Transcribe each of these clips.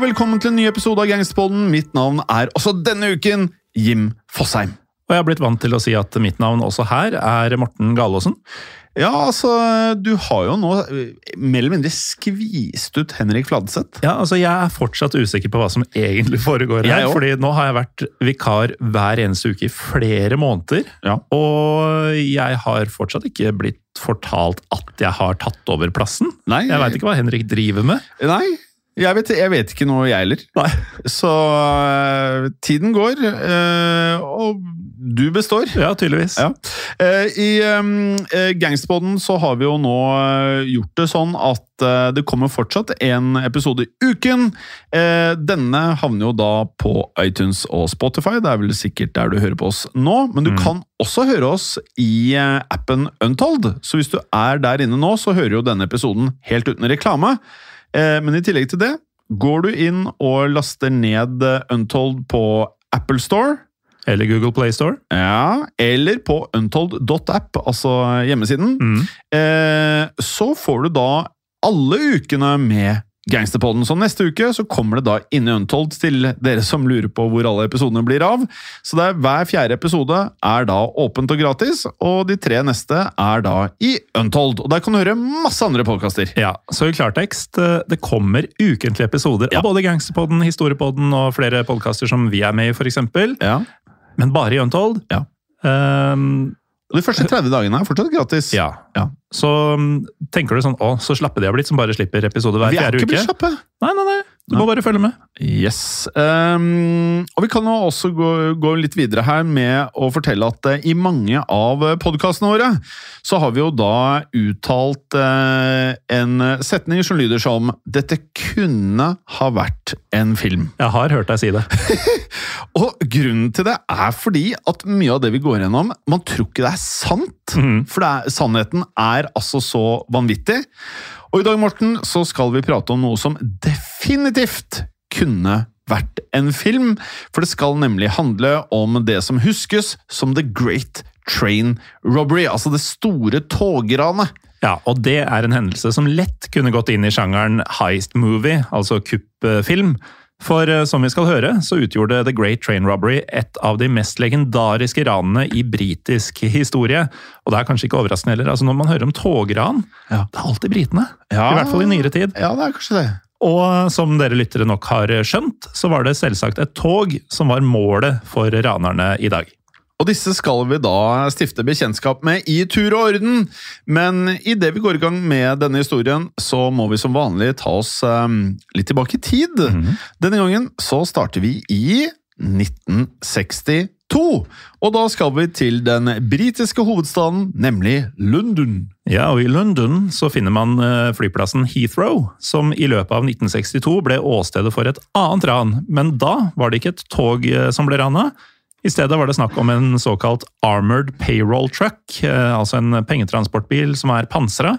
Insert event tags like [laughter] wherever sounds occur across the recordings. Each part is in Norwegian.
og velkommen til en ny episode av Gangsterpodden. Mitt navn er også denne uken Jim Fosheim. Og jeg har blitt vant til å si at mitt navn også her er Morten Galaasen. Ja, altså, du har jo nå eh, mer eller mindre skvist ut Henrik Fladseth. Ja, altså Jeg er fortsatt usikker på hva som egentlig foregår her. Fordi nå har jeg vært vikar hver eneste uke i flere måneder. Ja. Og jeg har fortsatt ikke blitt fortalt at jeg har tatt over plassen. Nei, Jeg veit ikke hva Henrik driver med. Nei, jeg vet, jeg vet ikke noe, jeg heller. Nei. Så uh, tiden går, uh, og du består. Ja, tydeligvis. Ja. Uh, I um, Gangsterpodden så har vi jo nå gjort det sånn at det kommer fortsatt en episode i uken. Denne havner jo da på iTunes og Spotify, det er vel sikkert der du hører på oss nå. Men du Mm. kan også høre oss i appen Untold, så hvis du er der inne nå, så hører jo denne episoden helt uten reklame. Eh, men i tillegg til det, går du inn og laster ned eh, Untold på Apple Store. Eller Google Play Store. Ja, eller på untold.app, altså hjemmesiden. Mm. Eh, så får du da alle ukene med Gangsterpodden. Så neste uke så kommer det da inn i Untold til dere som lurer på hvor alle episodene blir av. Så det er hver fjerde episode er da åpent og gratis, og de tre neste er da i Untold. Og der kan du høre masse andre podkaster. Ja, så i klartekst, eh, det kommer ukentlige episoder Ja. av både Gangsterpodden, Historiepodden og flere podkaster som vi er med i, f.eks. Ja. Men bare i Untold. Ja. Um, de første 30 dagene er fortsatt gratis. Ja. Ja. Så mm, tenker du sånn Å, så slappe de har blitt som bare slipper episode hver uke? Vi er ikke blitt slappe. Nei, nei, nei. Du må bare følge med. Yes. Um, og vi kan jo også gå, gå litt videre her med å fortelle at eh, i mange av podkastene våre så har vi jo da uttalt uh, en setning som lyder som 'Dette kunne ha vært en film'. Jeg har hørt deg si det. [laughs] Og grunnen til det er fordi at mye av det vi går gjennom, man tror ikke det er sant. Mm. For det er, sannheten er altså så vanvittig. Og i dag, Morten, så skal vi prate om noe som definitivt kunne vært en film. For det skal nemlig handle om det som huskes som The Great Train Robbery. Altså det store togranet. Ja, Og det er en hendelse som lett kunne gått inn i sjangeren heist movie, altså kuppfilm. For eh, som vi skal høre, så utgjorde The Great Train Robbery et av de mest legendariske ranene i britisk historie. Og det er kanskje ikke overraskende heller. altså Når man hører om togran, Ja. det er alltid britene. Ja. I hvert fall i nyere tid. Ja, det er kanskje det. Og som dere lyttere nok har skjønt, så var det selvsagt et tog som var målet for ranerne i dag. Og disse skal vi da stifte bekjentskap med i tur og orden. Men idet vi går i gang med denne historien, så må vi som vanlig ta oss um, litt tilbake i tid. Denne gangen så starter vi i 1962. Og da skal vi til den britiske hovedstaden, nemlig London. Ja, og i London så finner man eh, flyplassen Heathrow, som i løpet av 1962 ble åstedet for et annet ran. Men da var det ikke et tog eh, som ble rana. I stedet var det snakk om en såkalt armored payroll truck, eh, altså en pengetransportbil som er pansra.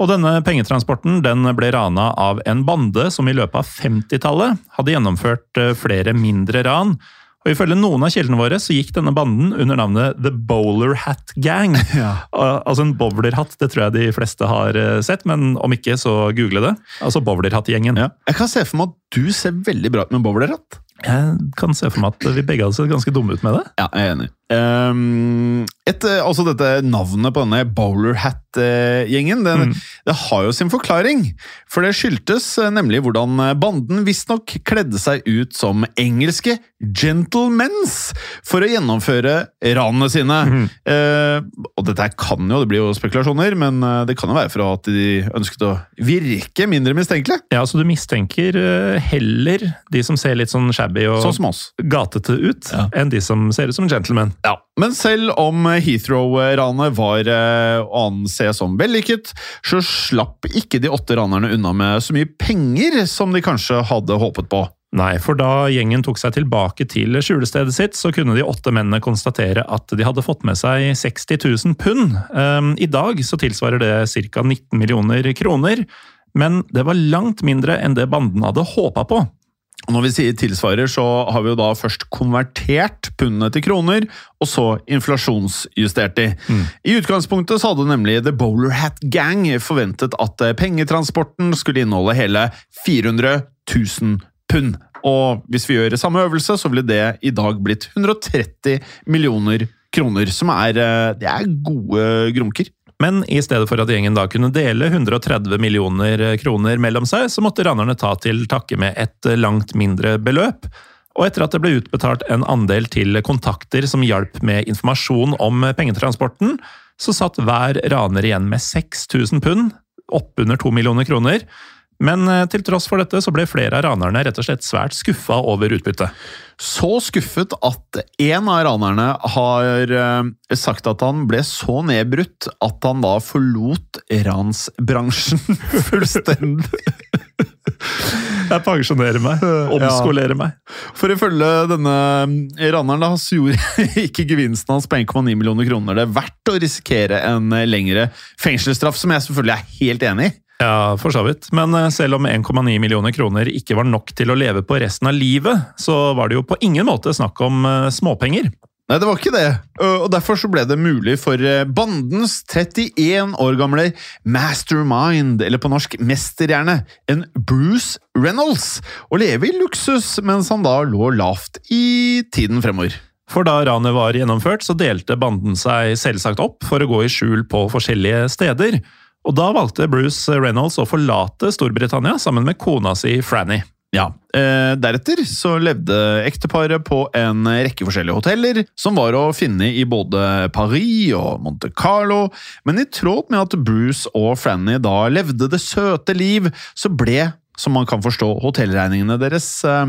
Og denne pengetransporten den ble rana av en bande som i løpet av 50-tallet hadde gjennomført eh, flere mindre ran. Og Ifølge noen av kildene våre så gikk denne banden under navnet The Bowler Hat Gang. [laughs] Ja. Altså en bowlerhatt, det tror jeg de fleste har eh, sett, men om ikke, så google det. Altså Bowlerhattgjengen. Ja. Jeg kan se for meg at du ser veldig bra ut med bowlerhatt. Jeg kan se for meg at vi begge hadde sett ganske dumme ut med det. Ja, jeg er enig. Ehm, et, eh, altså dette navnet på denne Bowler Hat-gjengen, det, Mm. det har jo sin forklaring. For det skyldtes eh, nemlig hvordan eh, banden visstnok kledde seg ut som engelske gentlemens for å gjennomføre ranene sine. Mm. Uh, og dette kan jo, det blir jo spekulasjoner, men det kan jo være for at de ønsket å virke mindre mistenkelige. Ja, Så du mistenker heller de som ser litt sånn shabby og Sånn gatete ut, Ja. enn de som ser ut som gentlemen. Ja, Men selv om Heathrow-ranet var eh, å anse som vellykket, så slapp ikke de åtte ranerne unna med så mye penger som de kanskje hadde håpet på. Nei, for da gjengen tok seg tilbake til skjulestedet sitt, så kunne de åtte mennene konstatere at de hadde fått med seg 60 000 pund. Um, I dag så tilsvarer det ca. 19 millioner kroner, men det var langt mindre enn det banden hadde håpa på. Når vi sier tilsvarer, så har vi jo da først konvertert pundene til kroner, og så inflasjonsjustert de. I utgangspunktet så hadde nemlig The Bowler Hat Gang forventet at eh, pengetransporten skulle inneholde hele 400 000 pund. Og hvis vi gjør samme øvelse, så ville det i dag blitt 130 millioner kroner, som er, eh, det er gode grunker. Men i stedet for at gjengen da kunne dele 130 millioner kroner mellom seg, så måtte ranerne ta til takke med et langt mindre beløp. Og etter at det ble utbetalt en andel til kontakter som hjalp med informasjon om pengetransporten, så satt hver raner igjen med 6000 pund, oppunder to millioner kroner. Men eh, til tross for dette så ble flere av ranerne rett og slett svært skuffa over utbyttet. Så skuffet at en av ranerne har eh, sagt at han ble så nedbrutt at han da forlot ransbransjen [laughs] fullstendig. Jeg pensjonerer meg, omskolerer meg. For ifølge denne raneren da, så gjorde [laughs] ikke gevinsten hans på 1,9 millioner kroner det verdt å risikere en lengre fengselsstraff, som jeg selvfølgelig er helt enig i. Ja, for så vidt. Men eh, selv om 1,9 millioner kroner ikke var nok til å leve på resten av livet, så var det jo på ingen måte snakk om eh, småpenger. Nei, det var ikke det. Og derfor så ble det mulig for eh, bandens 31 år gamle mastermind, eller på norsk mesterhjerne, en Bruce Reynolds, å leve i luksus mens han da lå lavt i tiden fremover. For da ranet var gjennomført, så delte banden seg selvsagt opp for å gå i skjul på forskjellige steder. Og da valgte Bruce Reynolds å forlate Storbritannia sammen med kona si Franny. Ja, eh, Deretter så levde ekteparet på en rekke forskjellige hoteller, som var å finne i både Paris og Monte Carlo, men i tråd med at Bruce og Franny da levde det søte liv, så ble, som man kan forstå, hotellregningene deres eh,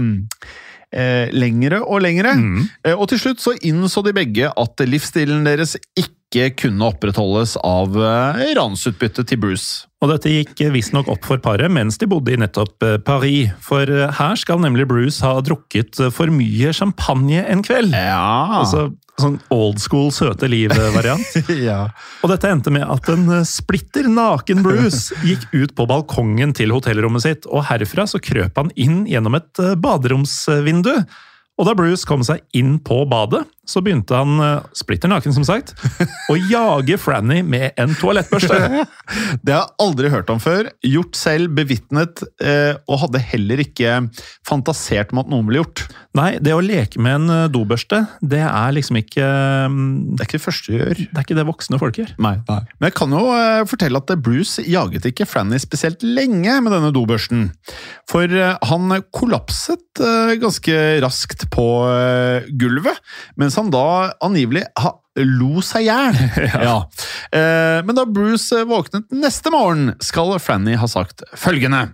eh, lengre og lengre. Eh, og til slutt så innså de begge at livsstilen deres ikke kunne opprettholdes av eh, ransutbyttet til Bruce. Og dette gikk visstnok opp for paret mens de bodde i nettopp eh, Paris. For eh, her skal nemlig Bruce ha drukket for mye champagne en kveld. Ja, Altså sånn old school søte liv-variant. [laughs] ja. Og dette endte med at en splitter naken Bruce [laughs] gikk ut på balkongen til hotellrommet sitt, og herfra så krøp han inn gjennom et baderomsvindu. Og da Bruce kom seg inn på badet, så begynte han, eh, splitter naken som sagt, å [laughs] jage Franny med en toalettbørste. [laughs] Det har jeg aldri hørt om før. Gjort selv, bevitnet, eh, og hadde heller ikke fantasert om at noen ville gjort. Nei, det å leke med en eh, dobørste, det er liksom ikke mm, Det er ikke det første du gjør. Det er ikke det voksne folk gjør. Nei, Men jeg kan jo fortelle at Bruce jaget ikke Franny spesielt lenge med denne dobørsten. For han kollapset ganske raskt på gulvet, mens han da angivelig ha, lo seg i hjel. [laughs] ja. Eh, Men da Bruce eh, våknet neste morgen, skal Franny ha sagt følgende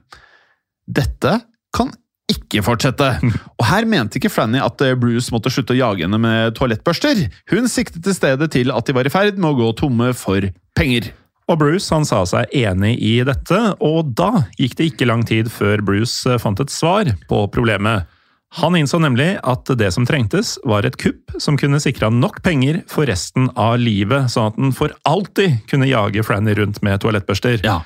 Dette kan ikke fortsette. [laughs] Og her mente ikke Franny at eh, Bruce måtte slutte å jage henne med toalettbørster. Hun siktet i stedet til at de var i ferd med å gå tomme for penger. Og Bruce han sa seg enig i dette, og da gikk det ikke lang tid før Bruce eh, fant et svar på problemet. Han innså nemlig at det som trengtes, var et kupp som kunne sikre han nok penger for resten av livet, sånn at han for alltid kunne jage Franny rundt med toalettbørster. Ja.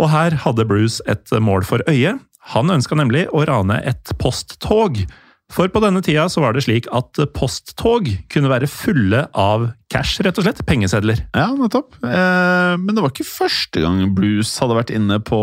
Og her hadde Bruce et mål for øye. Han ønska nemlig å rane et posttog. For på denne tida så var det slik at posttog kunne være fulle av cash, rett og slett. Pengesedler. Ja, nettopp. Eh, men det var ikke første gang blues hadde vært inne på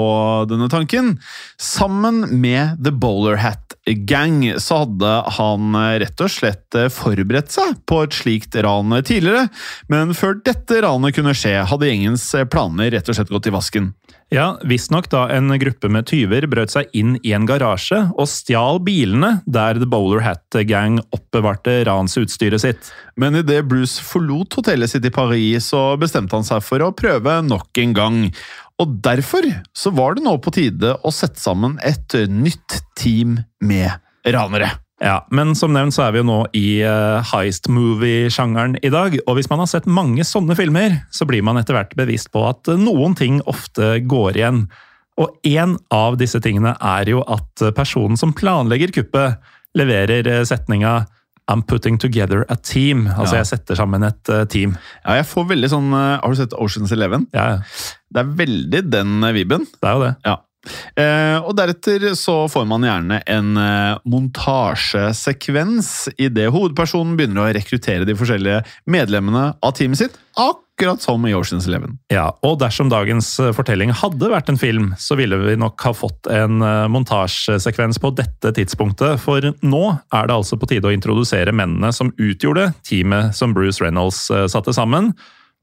denne tanken. Sammen med The Bowler Hat Gang så hadde han eh, rett og slett eh, forberedt seg på et slikt ran tidligere. Men før dette ranet kunne skje, hadde gjengens planer rett og slett gått i vasken. Ja, Visstnok da en gruppe med tyver brøt seg inn i en garasje og stjal bilene der The Bowler Hat Gang oppbevarte ransutstyret sitt. Men idet Bruce forlot hotellet sitt i Paris, så bestemte han seg for å prøve nok en gang. Og derfor så var det nå på tide å sette sammen et nytt team med ranere. Ja, Men som nevnt så er vi jo nå i uh, heist movie-sjangeren i dag. Og hvis man har sett mange sånne filmer, så blir man etter hvert bevisst på at noen ting ofte går igjen. Og én av disse tingene er jo at personen som planlegger kuppet, leverer setninga I'm putting together a team. Altså, ja. jeg setter sammen et team. Ja, jeg får veldig sånn Har du sett Oceans Eleven? Ja. ja. Det er veldig den viben. Det er jo det. Ja. Eh, og deretter så får man gjerne en eh, montasjesekvens idet hovedpersonen begynner å rekruttere de forskjellige medlemmene av teamet sitt. Akkurat som i Oceans Eleven. Ja, og dersom dagens eh, fortelling hadde vært en film, så ville vi nok ha fått en montasjesekvens på dette tidspunktet, for nå er det altså på tide å introdusere mennene som utgjorde teamet som Bruce Reynolds satte sammen.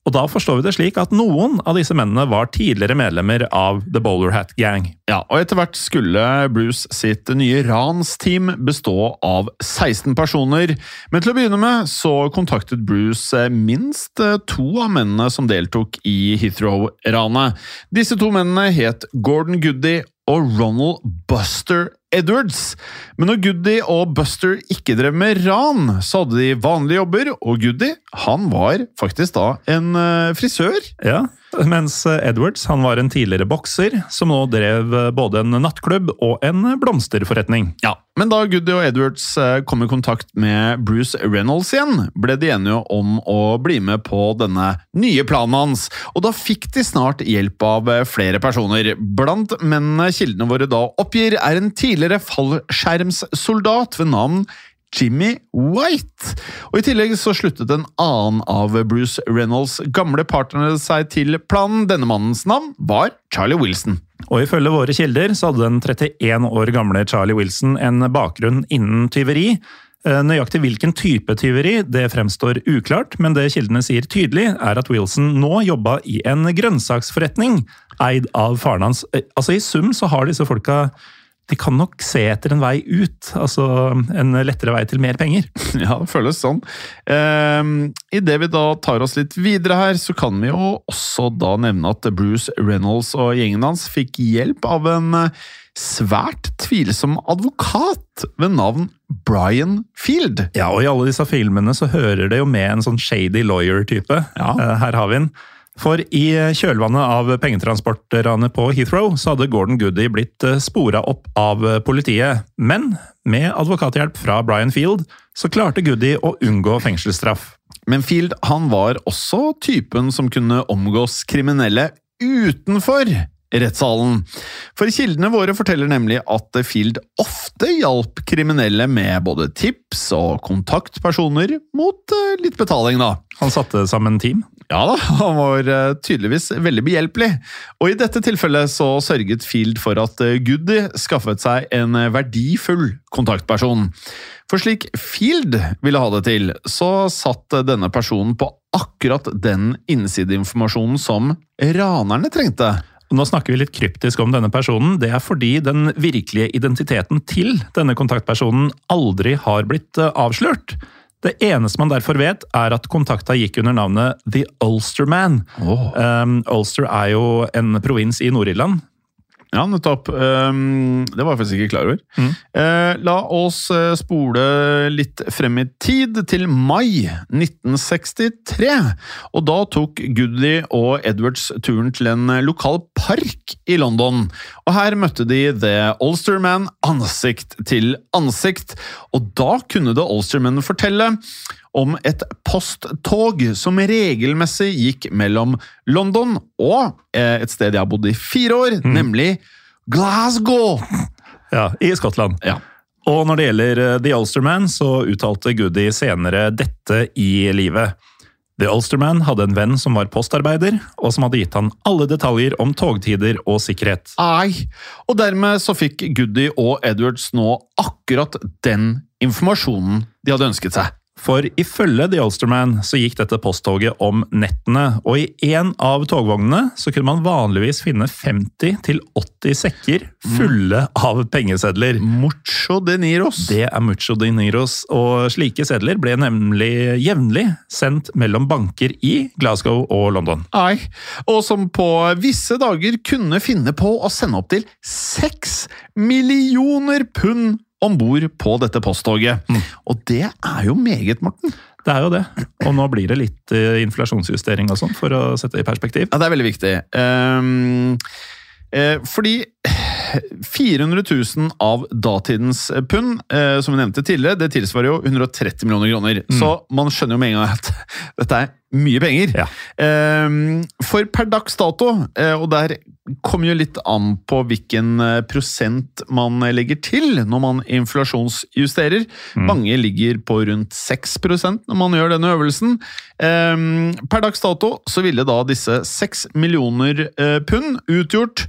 Og da forstår vi det slik at noen av disse mennene var tidligere medlemmer av The Bowler Hat Gang. Ja, og etter hvert skulle Bruce sitt nye ransteam bestå av 16 personer. Men til å begynne med så kontaktet Bruce minst to av mennene som deltok i Heathrow-ranet. Disse to mennene het Gordon Goody og Ronald Buster Edwards. Men når Goody og Buster ikke drev med ran, så hadde de vanlige jobber, og Goody han var faktisk da en uh, frisør. Ja, mens eh, Edwards han var en tidligere bokser som nå drev eh, både en nattklubb og en blomsterforretning. Ja, Men da Goody og Edwards kom i kontakt med Bruce Reynolds igjen, ble de enige om å bli med på denne nye planen hans, og da fikk de snart hjelp av flere personer. Blant mennene kildene våre da oppgir, er en tidligere fallskjermssoldat ved navn Jimmy White. Og I tillegg så sluttet en annen av Bruce Reynolds gamle partnere seg til planen. Denne mannens navn var Charlie Wilson. Og Ifølge våre kilder så hadde den 31 år gamle Charlie Wilson en bakgrunn innen tyveri. Eh, nøyaktig hvilken type tyveri det fremstår uklart, men det kildene sier tydelig, er at Wilson nå jobba i en grønnsaksforretning eid av faren hans. Eh, altså I sum så har disse folka de kan nok se etter en vei ut. Altså en lettere vei til mer penger. [laughs] Ja, det føles sånn. Eh, Idet vi da tar oss litt videre her, så kan vi jo også da nevne at Bruce Reynolds og gjengen hans fikk hjelp av en eh, svært tvilsom advokat ved navn Brian Field. Ja, og i alle disse filmene så hører det jo med en sånn shady lawyer-type. Ja. Eh, her har vi den. For i kjølvannet av pengetransportranet på Heathrow så hadde Gordon Goody blitt eh, spora opp av politiet. Men med advokathjelp fra Brian Field så klarte Goody å unngå fengselsstraff. Men Field han var også typen som kunne omgås kriminelle utenfor rettssalen. For kildene våre forteller nemlig at Field ofte hjalp kriminelle med både tips og kontaktpersoner mot eh, litt betaling, da. Han satte sammen team? Ja da, han var eh, tydeligvis veldig behjelpelig. Og i dette tilfellet så sørget Field for at eh, Goody skaffet seg en verdifull kontaktperson. For slik Field ville ha det til, så satt denne personen på akkurat den innsideinformasjonen som ranerne trengte. Nå snakker vi litt kryptisk om denne personen. Det er fordi den virkelige identiteten til denne kontaktpersonen aldri har blitt eh, avslørt. Det eneste man derfor vet, er at kontakta gikk under navnet The Ulsterman. Oh. Um, Ulster er jo en provins i Nord-Irland, ja, nettopp. Um, det var jeg faktisk ikke klar over. Mm. Uh, la oss uh, spole litt frem i tid, til mai 1963. Og da tok Goody og Edwards turen til en lokal park i London. Og her møtte de The Olsterman ansikt til ansikt, og da kunne The Olsterman fortelle om et posttog som regelmessig gikk mellom London og eh, et sted jeg har bodd i fire år, nemlig Glasgow. Ja, I Skottland. Ja. Og når det gjelder eh, The Ulsterman, så uttalte Goody senere dette i livet. The Ulsterman hadde en venn som var postarbeider, og som hadde gitt han alle detaljer om togtider og sikkerhet. Ai. Og dermed så fikk Goody og Edwards nå akkurat den informasjonen de hadde ønsket seg. For ifølge The Ulsterman så gikk dette posttoget om nettene, og i en av togvognene så kunne man vanligvis finne 50-80 sekker fulle av pengesedler. Mucho de Niros. Det er mucho de Niros, og slike sedler ble nemlig jevnlig sendt mellom banker i Glasgow og London. Ai. Og som på visse dager kunne finne på å sende opp til seks millioner pund om bord på dette posttoget. Og det er jo meget, Morten. Det er jo det, og nå blir det litt eh, inflasjonsjustering og sånn, for å sette det i perspektiv. Ja, det er veldig viktig. Um, eh, fordi 400 000 av datidens pund, eh, som vi nevnte tidligere, det tilsvarer jo 130 millioner kroner. Så man skjønner jo med en gang at [laughs] dette er mye penger. Ja. Ehm, for per dags dato, eh, og der kommer jo litt an på hvilken eh, prosent man legger til når man inflasjonsjusterer. Mange ligger på rundt 6% når man gjør denne øvelsen. Ehm, per dags dato så ville da disse 6 millioner pund utgjort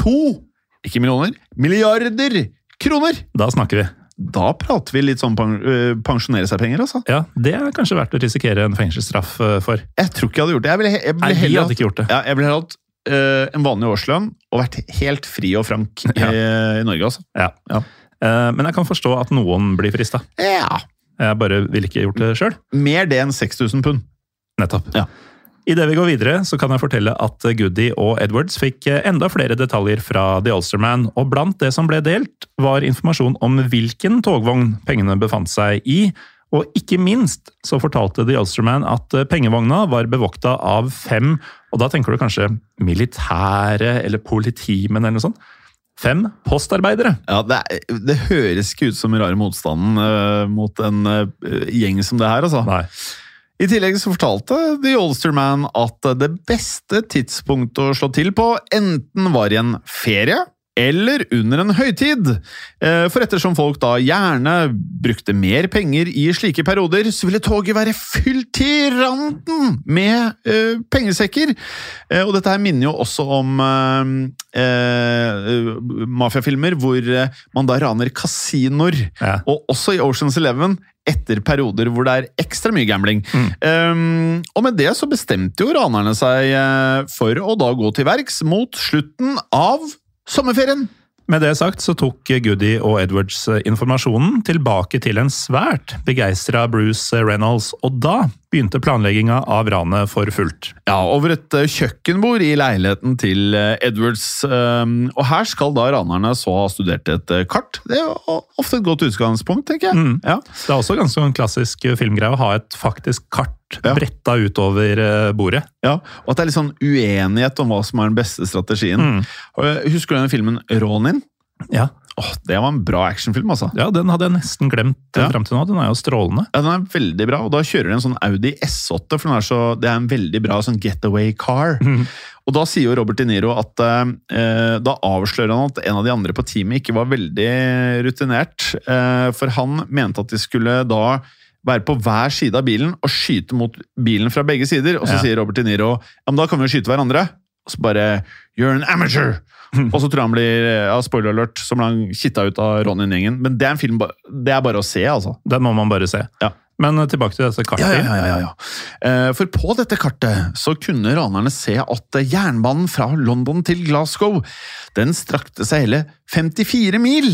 to, ikke millioner, milliarder kroner! Da snakker vi. Da prater vi litt sånn øh, pensjonere seg-penger, altså. Ja, Det er kanskje verdt å risikere en fengselsstraff eh, for. Jeg tror ikke jeg hadde gjort det. Jeg ville, jeg ville Nei, vi hadde ikke gjort det. Ja, jeg ville heller hatt uh, en vanlig årslønn og vært helt fri og frank i, Ja. i Norge, altså. Ja. Ja. Uh, Men jeg kan forstå at noen blir frista. Ja. Jeg bare ville ikke gjort det sjøl. Mer det enn 6000 pund. Nettopp. Ja. Idet vi går videre, så kan jeg fortelle at Goody og Edwards fikk eh, enda flere detaljer fra The Ulsterman, og blant det som ble delt, var informasjon om hvilken togvogn pengene befant seg i. Og ikke minst så fortalte The Ulsterman at eh, pengevogna var bevokta av fem, og da tenker du kanskje militære eller politimenn eller noe sånt. Fem postarbeidere. Ja, det, er, det høres ikke ut som rare motstanden uh, mot en uh, gjeng som det her, altså. Nei. I tillegg så fortalte The Ulsterman at det beste tidspunktet å slå til på enten var i en ferie eller under en høytid. Eh, For ettersom folk da gjerne brukte mer penger i slike perioder, så ville toget være fylt til randen med uh, pengesekker. Uh, Og dette her minner jo også om uh, mafiafilmer hvor man da raner kasinoer. Ja. Og også i Oceans Eleven etter perioder hvor det er ekstra mye gambling. Um, og med det så bestemte jo ranerne seg for å da gå til verks mot slutten av sommerferien. Med det sagt så tok Goody og Edwards eh, informasjonen tilbake til en svært begeistra Bruce Reynolds, og da begynte planlegginga av ranet for fullt. Ja, over et eh, kjøkkenbord i leiligheten til eh, Edwards. Um, og her skal da ranerne så ha studert et eh, kart. Det er jo ofte et godt utgangspunkt, tenker jeg. Mm. Ja. Det er også ganske en klassisk filmgreie å ha et faktisk kart Ja. bretta utover eh, bordet. Ja, og at det er litt sånn uenighet om hva som er den beste strategien. Mm. Eh, Husker du den filmen Ronin? Ja. Åh, Det var en bra actionfilm, altså. ja, den hadde jeg nesten glemt Ja. ja. fram til nå. Den er jo strålende. Ja, Den er veldig bra, og da kjører de en sånn Audi S8, for er så, det er en veldig bra sånn getaway car. Og da sier jo Robert De Niro at eh, da avslører han at en av de andre på teamet ikke var veldig rutinert, eh, for han mente at de skulle da være på hver side av bilen og skyte mot bilen fra begge sider, og så Ja. sier Robert De Niro ja, men da kan vi jo skyte hverandre. Og så bare You're an amateur! [laughs] og så tror jeg han blir ja, spoiler alert, så blir han kitta ut av Ronin-gjengen. Men det er en film det er bare å se, altså. Den må man bare se. Ja. Men eh, tilbake til dette kartet. Ja, ja, ja, ja. Eh, For på dette kartet så kunne ranerne se at eh, jernbanen fra London til Glasgow den strakte seg hele 54 mil.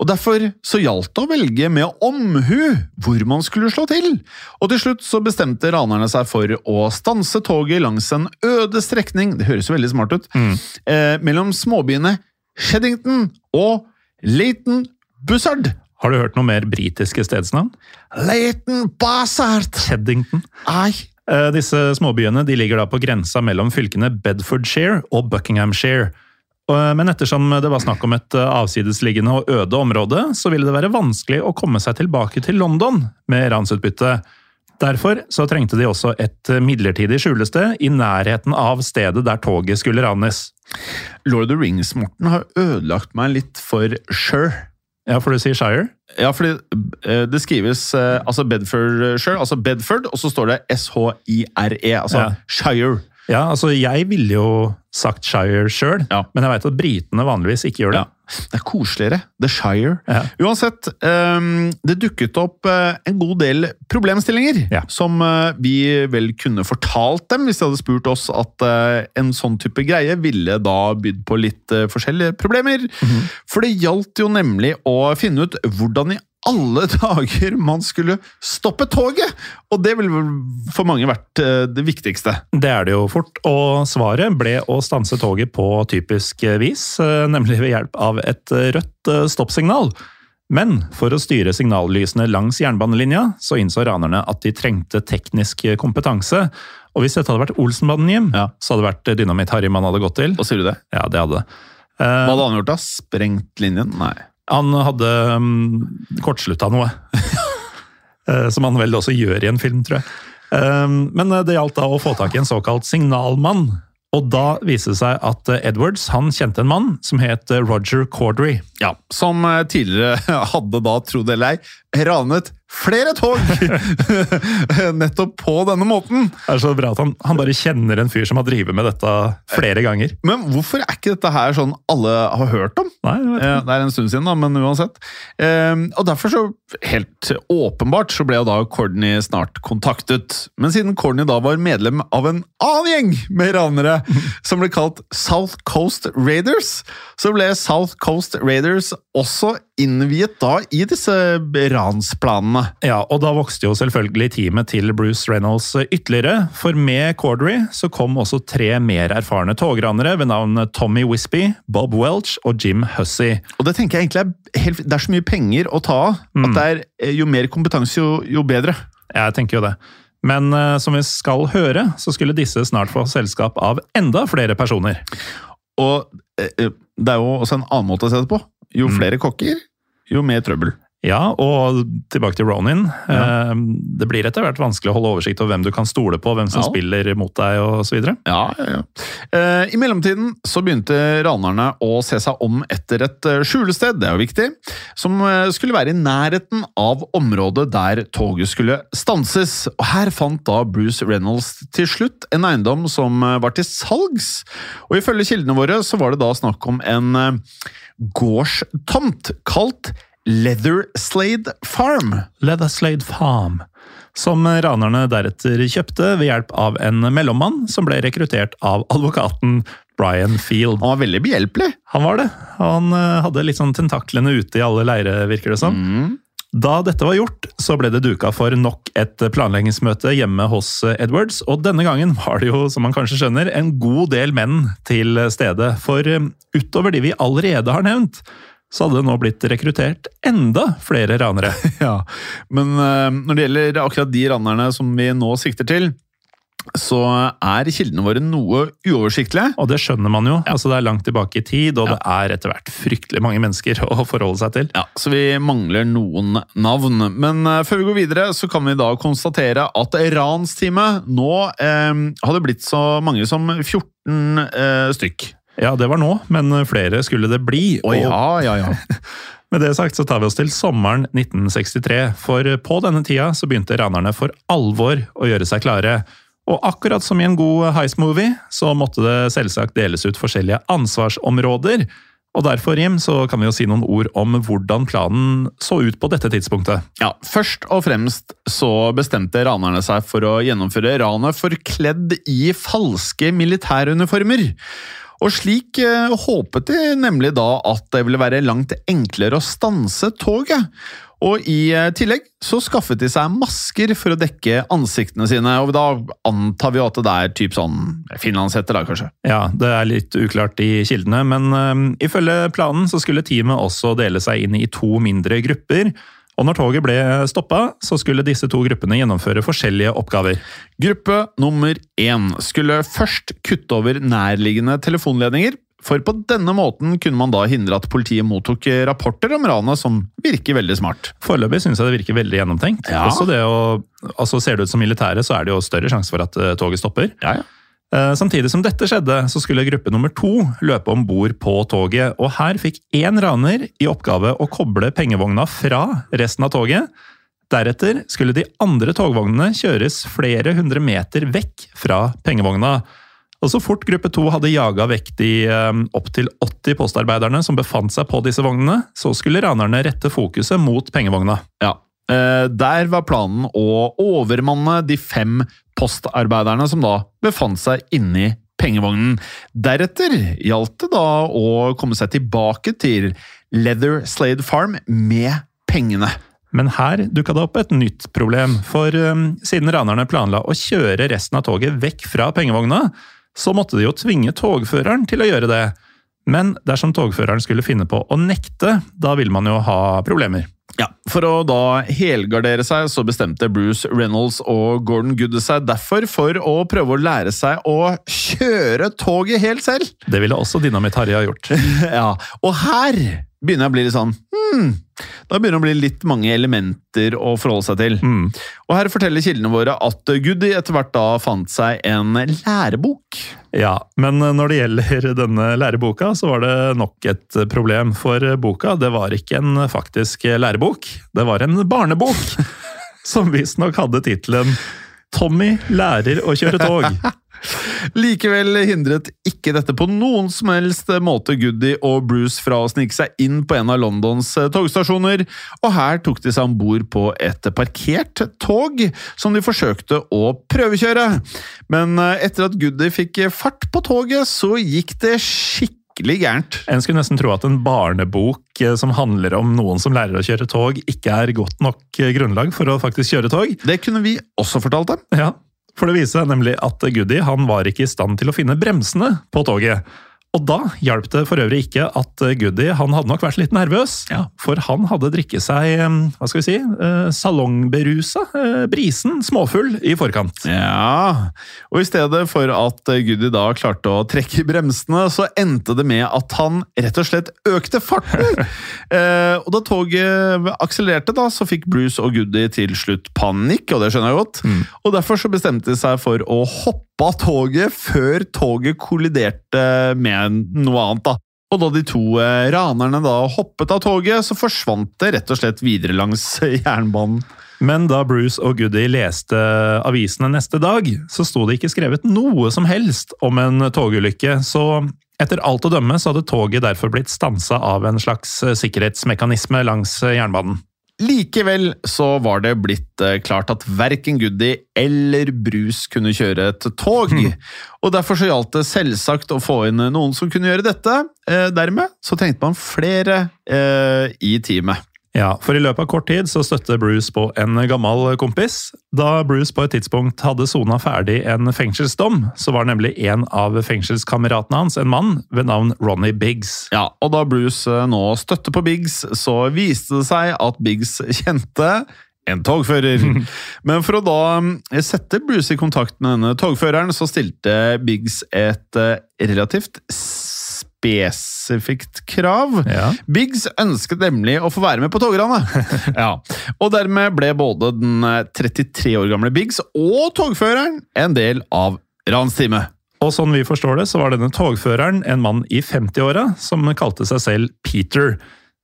Og Derfor så gjaldt det å velge med omhu hvor man skulle slå til. Og til slutt så bestemte ranerne seg for å stanse toget langs en øde strekning det høres jo veldig smart ut, eh, mellom småbyene Sheddington og Leighton Buzzard. Har du hørt noe mer britiske stedsnavn? Leighton Bassart! Cheddington. Ai. Eh, Disse småbyene de ligger da på grensa mellom fylkene Bedfordshire og Buckinghamshire. Men ettersom det var snakk om et eh, avsidesliggende og øde område, så ville det være vanskelig å komme seg tilbake til London med ransutbytte. Derfor så trengte de også et midlertidig skjulested i nærheten av stedet der toget skulle ranes. Lord of the Rings, Morten, har ødelagt meg litt for Sure. Ja, for du sier Shire? Ja, fordi eh, det skrives eh, altså Bedfordshire, altså Bedford, og så står det S-H-I-R-E, altså Ja. Shire. Ja, altså jeg ville jo sagt Shire sjøl, Ja. men jeg veit at britene vanligvis ikke gjør det. Ja. Det er koseligere. The Shire. Ja. Uansett, ehm, det dukket opp eh, en god del problemstillinger Ja. som eh, vi vel kunne fortalt dem hvis de hadde spurt oss at eh, en sånn type greie ville da bydd på litt forskjellige problemer. Mhm. For det gjaldt jo nemlig å finne ut hvordan i alle [laughs] dager man skulle stoppe toget! Og det ville for mange vært eh, det viktigste. Det er det jo fort, og svaret ble å stanse toget på typisk vis, eh, nemlig ved hjelp av et rødt eh, stoppsignal. Men for å styre signallysene langs jernbanelinja, så innså ranerne at de trengte teknisk kompetanse. Og hvis dette hadde vært Olsenbanden, Jim, Ja. så hadde det vært Dynamitt-Harry man hadde gått til. Hva sier du det? Ja, det hadde det. Hva Eh, hadde han gjort da? Sprengt linjen? Nei. Han hadde um, kortslutta noe. [laughs] Eh, Som han vel også gjør i en film, tror jeg. Um, Men det gjaldt da å få tak i en såkalt signalmann. Og da viste det seg at eh, Edwards han kjente en mann som het eh, Roger Cordry. Ja, som eh, tidligere [laughs] hadde da, tro det eller ei, ranet flere tog! [laughs] Nettopp på denne måten. Det er så bra at han, han bare kjenner en fyr som har drevet med dette flere ganger. Men hvorfor er ikke dette her sånn alle har hørt om? Nei. Eh, Det er en stund siden, da, men uansett. Eh, Og derfor så, helt åpenbart, så ble jo da Courtney snart kontaktet. Men siden Courtney da var medlem av en annen gjeng med ranere, [laughs] som ble kalt South Coast Raiders, så ble South Coast Raiders også innviet da i disse ransplanene. Ja, og da vokste jo selvfølgelig teamet til Bruce Reynolds ytterligere, for med Cordery så kom også tre mer erfarne togranere ved navn Tommy Wispy, Bob Welch og Jim Hussey. Og det tenker jeg egentlig er helt, Det er så mye penger å ta av, at det er, eh, jo mer kompetanse, jo, jo bedre. Jeg tenker jo det. Men eh, som vi skal høre, så skulle disse snart få selskap av enda flere personer. Og eh, det er jo også en annen måte å se det på. Jo flere kokker, jo mer trøbbel. Ja, og tilbake til Ronin. Ja. Det blir etter hvert vanskelig å holde oversikt over hvem du kan stole på, hvem som Ja. spiller mot deg osv. Ja, ja, ja. Eh, I mellomtiden så begynte ranerne å se seg om etter et eh, skjulested, det er jo viktig, som eh, skulle være i nærheten av området der toget skulle stanses. Og her fant da Bruce Reynolds til slutt en eiendom som var til salgs. Og ifølge kildene våre så var det da snakk om en gårdstomt kalt Leatherslade Farm. Leatherslade Farm. Som ranerne deretter kjøpte ved hjelp av en mellommann som ble rekruttert av advokaten Brian Field. Han var veldig behjelpelig. Han var det. Han eh, hadde litt sånn tentaklene ute i alle leire, virker det som. Da dette var gjort, så ble det duka for nok et planleggingsmøte hjemme hos Edwards, og denne gangen var det jo, som man kanskje skjønner, en god del menn til stede. For eh, utover de vi allerede har nevnt, så hadde det nå blitt rekruttert enda flere ranere. [laughs] Ja, men eh, når det gjelder akkurat de ranerne som vi nå sikter til, så er kildene våre noe uoversiktlige. Og det skjønner man jo. altså Det er langt tilbake i tid, og det er etter hvert fryktelig mange mennesker [laughs] å forholde seg til. Ja, Så vi mangler noen navn. Men eh, før vi går videre, så kan vi da konstatere at ransteamet nå eh, hadde blitt så mange som 14 eh, stykk. Ja, det var nå, men flere skulle det bli. Å ja, ja, ja. [laughs] Med det sagt så tar vi oss til sommeren 1963, for på denne tida så begynte ranerne for alvor å gjøre seg klare. Og akkurat som i en god heist-movie, så måtte det selvsagt deles ut forskjellige ansvarsområder. Og derfor, Jim, så kan vi jo si noen ord om hvordan planen så ut på dette tidspunktet. Ja, Først og fremst så bestemte ranerne seg for å gjennomføre ranet forkledd i falske militæruniformer. Og slik eh, håpet de nemlig da at det ville være langt enklere å stanse toget. Og i eh, tillegg så skaffet de seg masker for å dekke ansiktene sine, og da antar vi at det er typ sånn finlandshetter, da, kanskje. Ja, det er litt uklart i kildene, men øhm, ifølge planen så skulle teamet også dele seg inn i to mindre grupper. Og når toget ble stoppa, så skulle disse to gruppene gjennomføre forskjellige oppgaver. Gruppe nummer én skulle først kutte over nærliggende telefonledninger For på denne måten kunne man da hindre at politiet mottok rapporter om ranet, som virker veldig smart. Foreløpig syns jeg det virker veldig gjennomtenkt. Ja. Også det å, altså Ser det ut som militæret, så er det jo større sjanse for at eh, toget stopper. Ja, ja. Eh, Samtidig som dette skjedde, så skulle gruppe nummer to løpe om bord på toget. Og her fikk én raner i oppgave å koble pengevogna fra resten av toget. Deretter skulle de andre togvognene kjøres flere hundre meter vekk fra pengevogna. Og Så fort gruppe to hadde jaga vekk de eh, opptil 80 postarbeiderne som befant seg på disse vognene, så skulle ranerne rette fokuset mot pengevogna. Ja. Eh, Der var planen å overmanne de fem postarbeiderne som da befant seg inni pengevognen. Deretter gjaldt det da å komme seg tilbake til Leather Slade Farm med pengene. Men her dukka det opp et nytt problem, for um, siden ranerne planla å kjøre resten av toget vekk fra pengevogna, så måtte de jo tvinge togføreren til å gjøre det. Men dersom togføreren skulle finne på å nekte, da vil man jo ha problemer. Ja, For å da helgardere seg, så bestemte Bruce Reynolds og Gordon Goode seg derfor for å prøve å lære seg å kjøre toget helt selv. Det ville også Dynamitt-Harry ha gjort. [laughs] Ja, Og her begynner jeg å bli litt sånn hmm, Da begynner det å bli litt mange elementer å forholde seg til. Mm. Og her forteller kildene våre at Goody etter hvert da fant seg en lærebok. Ja, men når det gjelder denne læreboka, så var det nok et problem. For boka, det var ikke en faktisk lærebok, det var en barnebok. [laughs] Som visstnok hadde tittelen 'Tommy lærer å kjøre tog'. [laughs] Likevel hindret ikke dette på noen som helst måte Goody og Bruce fra å snike seg inn på en av Londons eh, togstasjoner, og her tok de seg om bord på et parkert tog som de forsøkte å prøvekjøre. Men eh, etter at Goody fikk fart på toget, så gikk det skikkelig gærent. En skulle nesten tro at en barnebok eh, som handler om noen som lærer å kjøre tog, ikke er godt nok eh, grunnlag for å faktisk kjøre tog. Det kunne vi også fortalt dem. Ja, For det viser seg nemlig at Goody han var ikke i stand til å finne bremsene på toget. Og da hjalp det for øvrig ikke at Goody han hadde nok vært litt nervøs. For han hadde drikket seg eh, hva skal vi si, eh, salongberusa, eh, brisen, småfull, i forkant. Ja, og i stedet for at Goody da klarte å trekke i bremsene, så endte det med at han rett og slett økte farten! [laughs] eh, og da toget akselererte, da, så fikk Bruce og Goody til slutt panikk, og det skjønner jeg godt. Og derfor så bestemte de seg for å hoppe av toget før toget kolliderte med noe annet, da. Og da de to eh, ranerne da hoppet av toget, så forsvant det rett og slett videre langs [laughs] jernbanen. Men da Bruce og Goody leste avisene neste dag, så sto det ikke skrevet noe som helst om en togulykke, så etter alt å dømme så hadde toget derfor blitt stansa av en slags sikkerhetsmekanisme langs jernbanen. Likevel så var det blitt eh, klart at verken Goody eller Brus kunne kjøre et tog. Og derfor så gjaldt det selvsagt å få inn noen som kunne gjøre dette. Eh, dermed så trengte man flere eh, i teamet. Ja, for i løpet av kort tid så støtte Bruce på en gammel kompis. Da Bruce på et tidspunkt hadde sona ferdig en fengselsdom, så var nemlig en av fengselskameratene hans en mann ved navn Ronny Biggs. Ja, og da Bruce eh, nå støtte på Biggs, så viste det seg at Biggs kjente en togfører. [laughs] Men for å da eh, sette Bruce i kontakt med denne togføreren, så stilte Biggs et eh, relativt spesifikt krav. Ja. Biggs ønsket nemlig å få være med på togranet. [laughs] ja. Og dermed ble både den eh, 33 år gamle Biggs og togføreren en del av ransteamet. Og sånn vi forstår det, så var denne togføreren en mann i 50-åra som kalte seg selv Peter.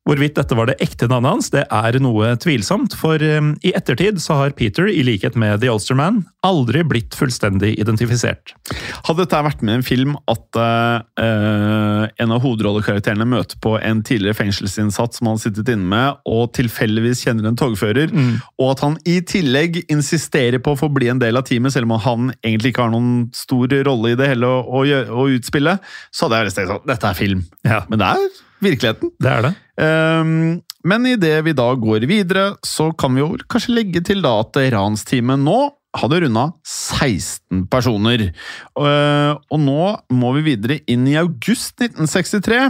Hvorvidt dette var det ekte navnet hans, det er noe tvilsomt, for um, i ettertid så har Peter, i likhet med The Ulsterman, aldri blitt fullstendig identifisert. Hadde dette vært med i en film at uh, en av hovedrollekarakterene møter på en tidligere fengselsinnsatt som han har sittet inne med, og tilfeldigvis kjenner en togfører, og at han i tillegg insisterer på å få bli en del av teamet, selv om han egentlig ikke har noen stor rolle i det hele å, å, å utspille, så hadde jeg tenkt sånn Dette er film. Ja, Men det er virkeligheten. det er det. Um, men idet vi da går videre, så kan vi jo kanskje legge til da at ransteamet nå hadde runda 16 personer. Uh, og nå må vi videre inn i august 1963.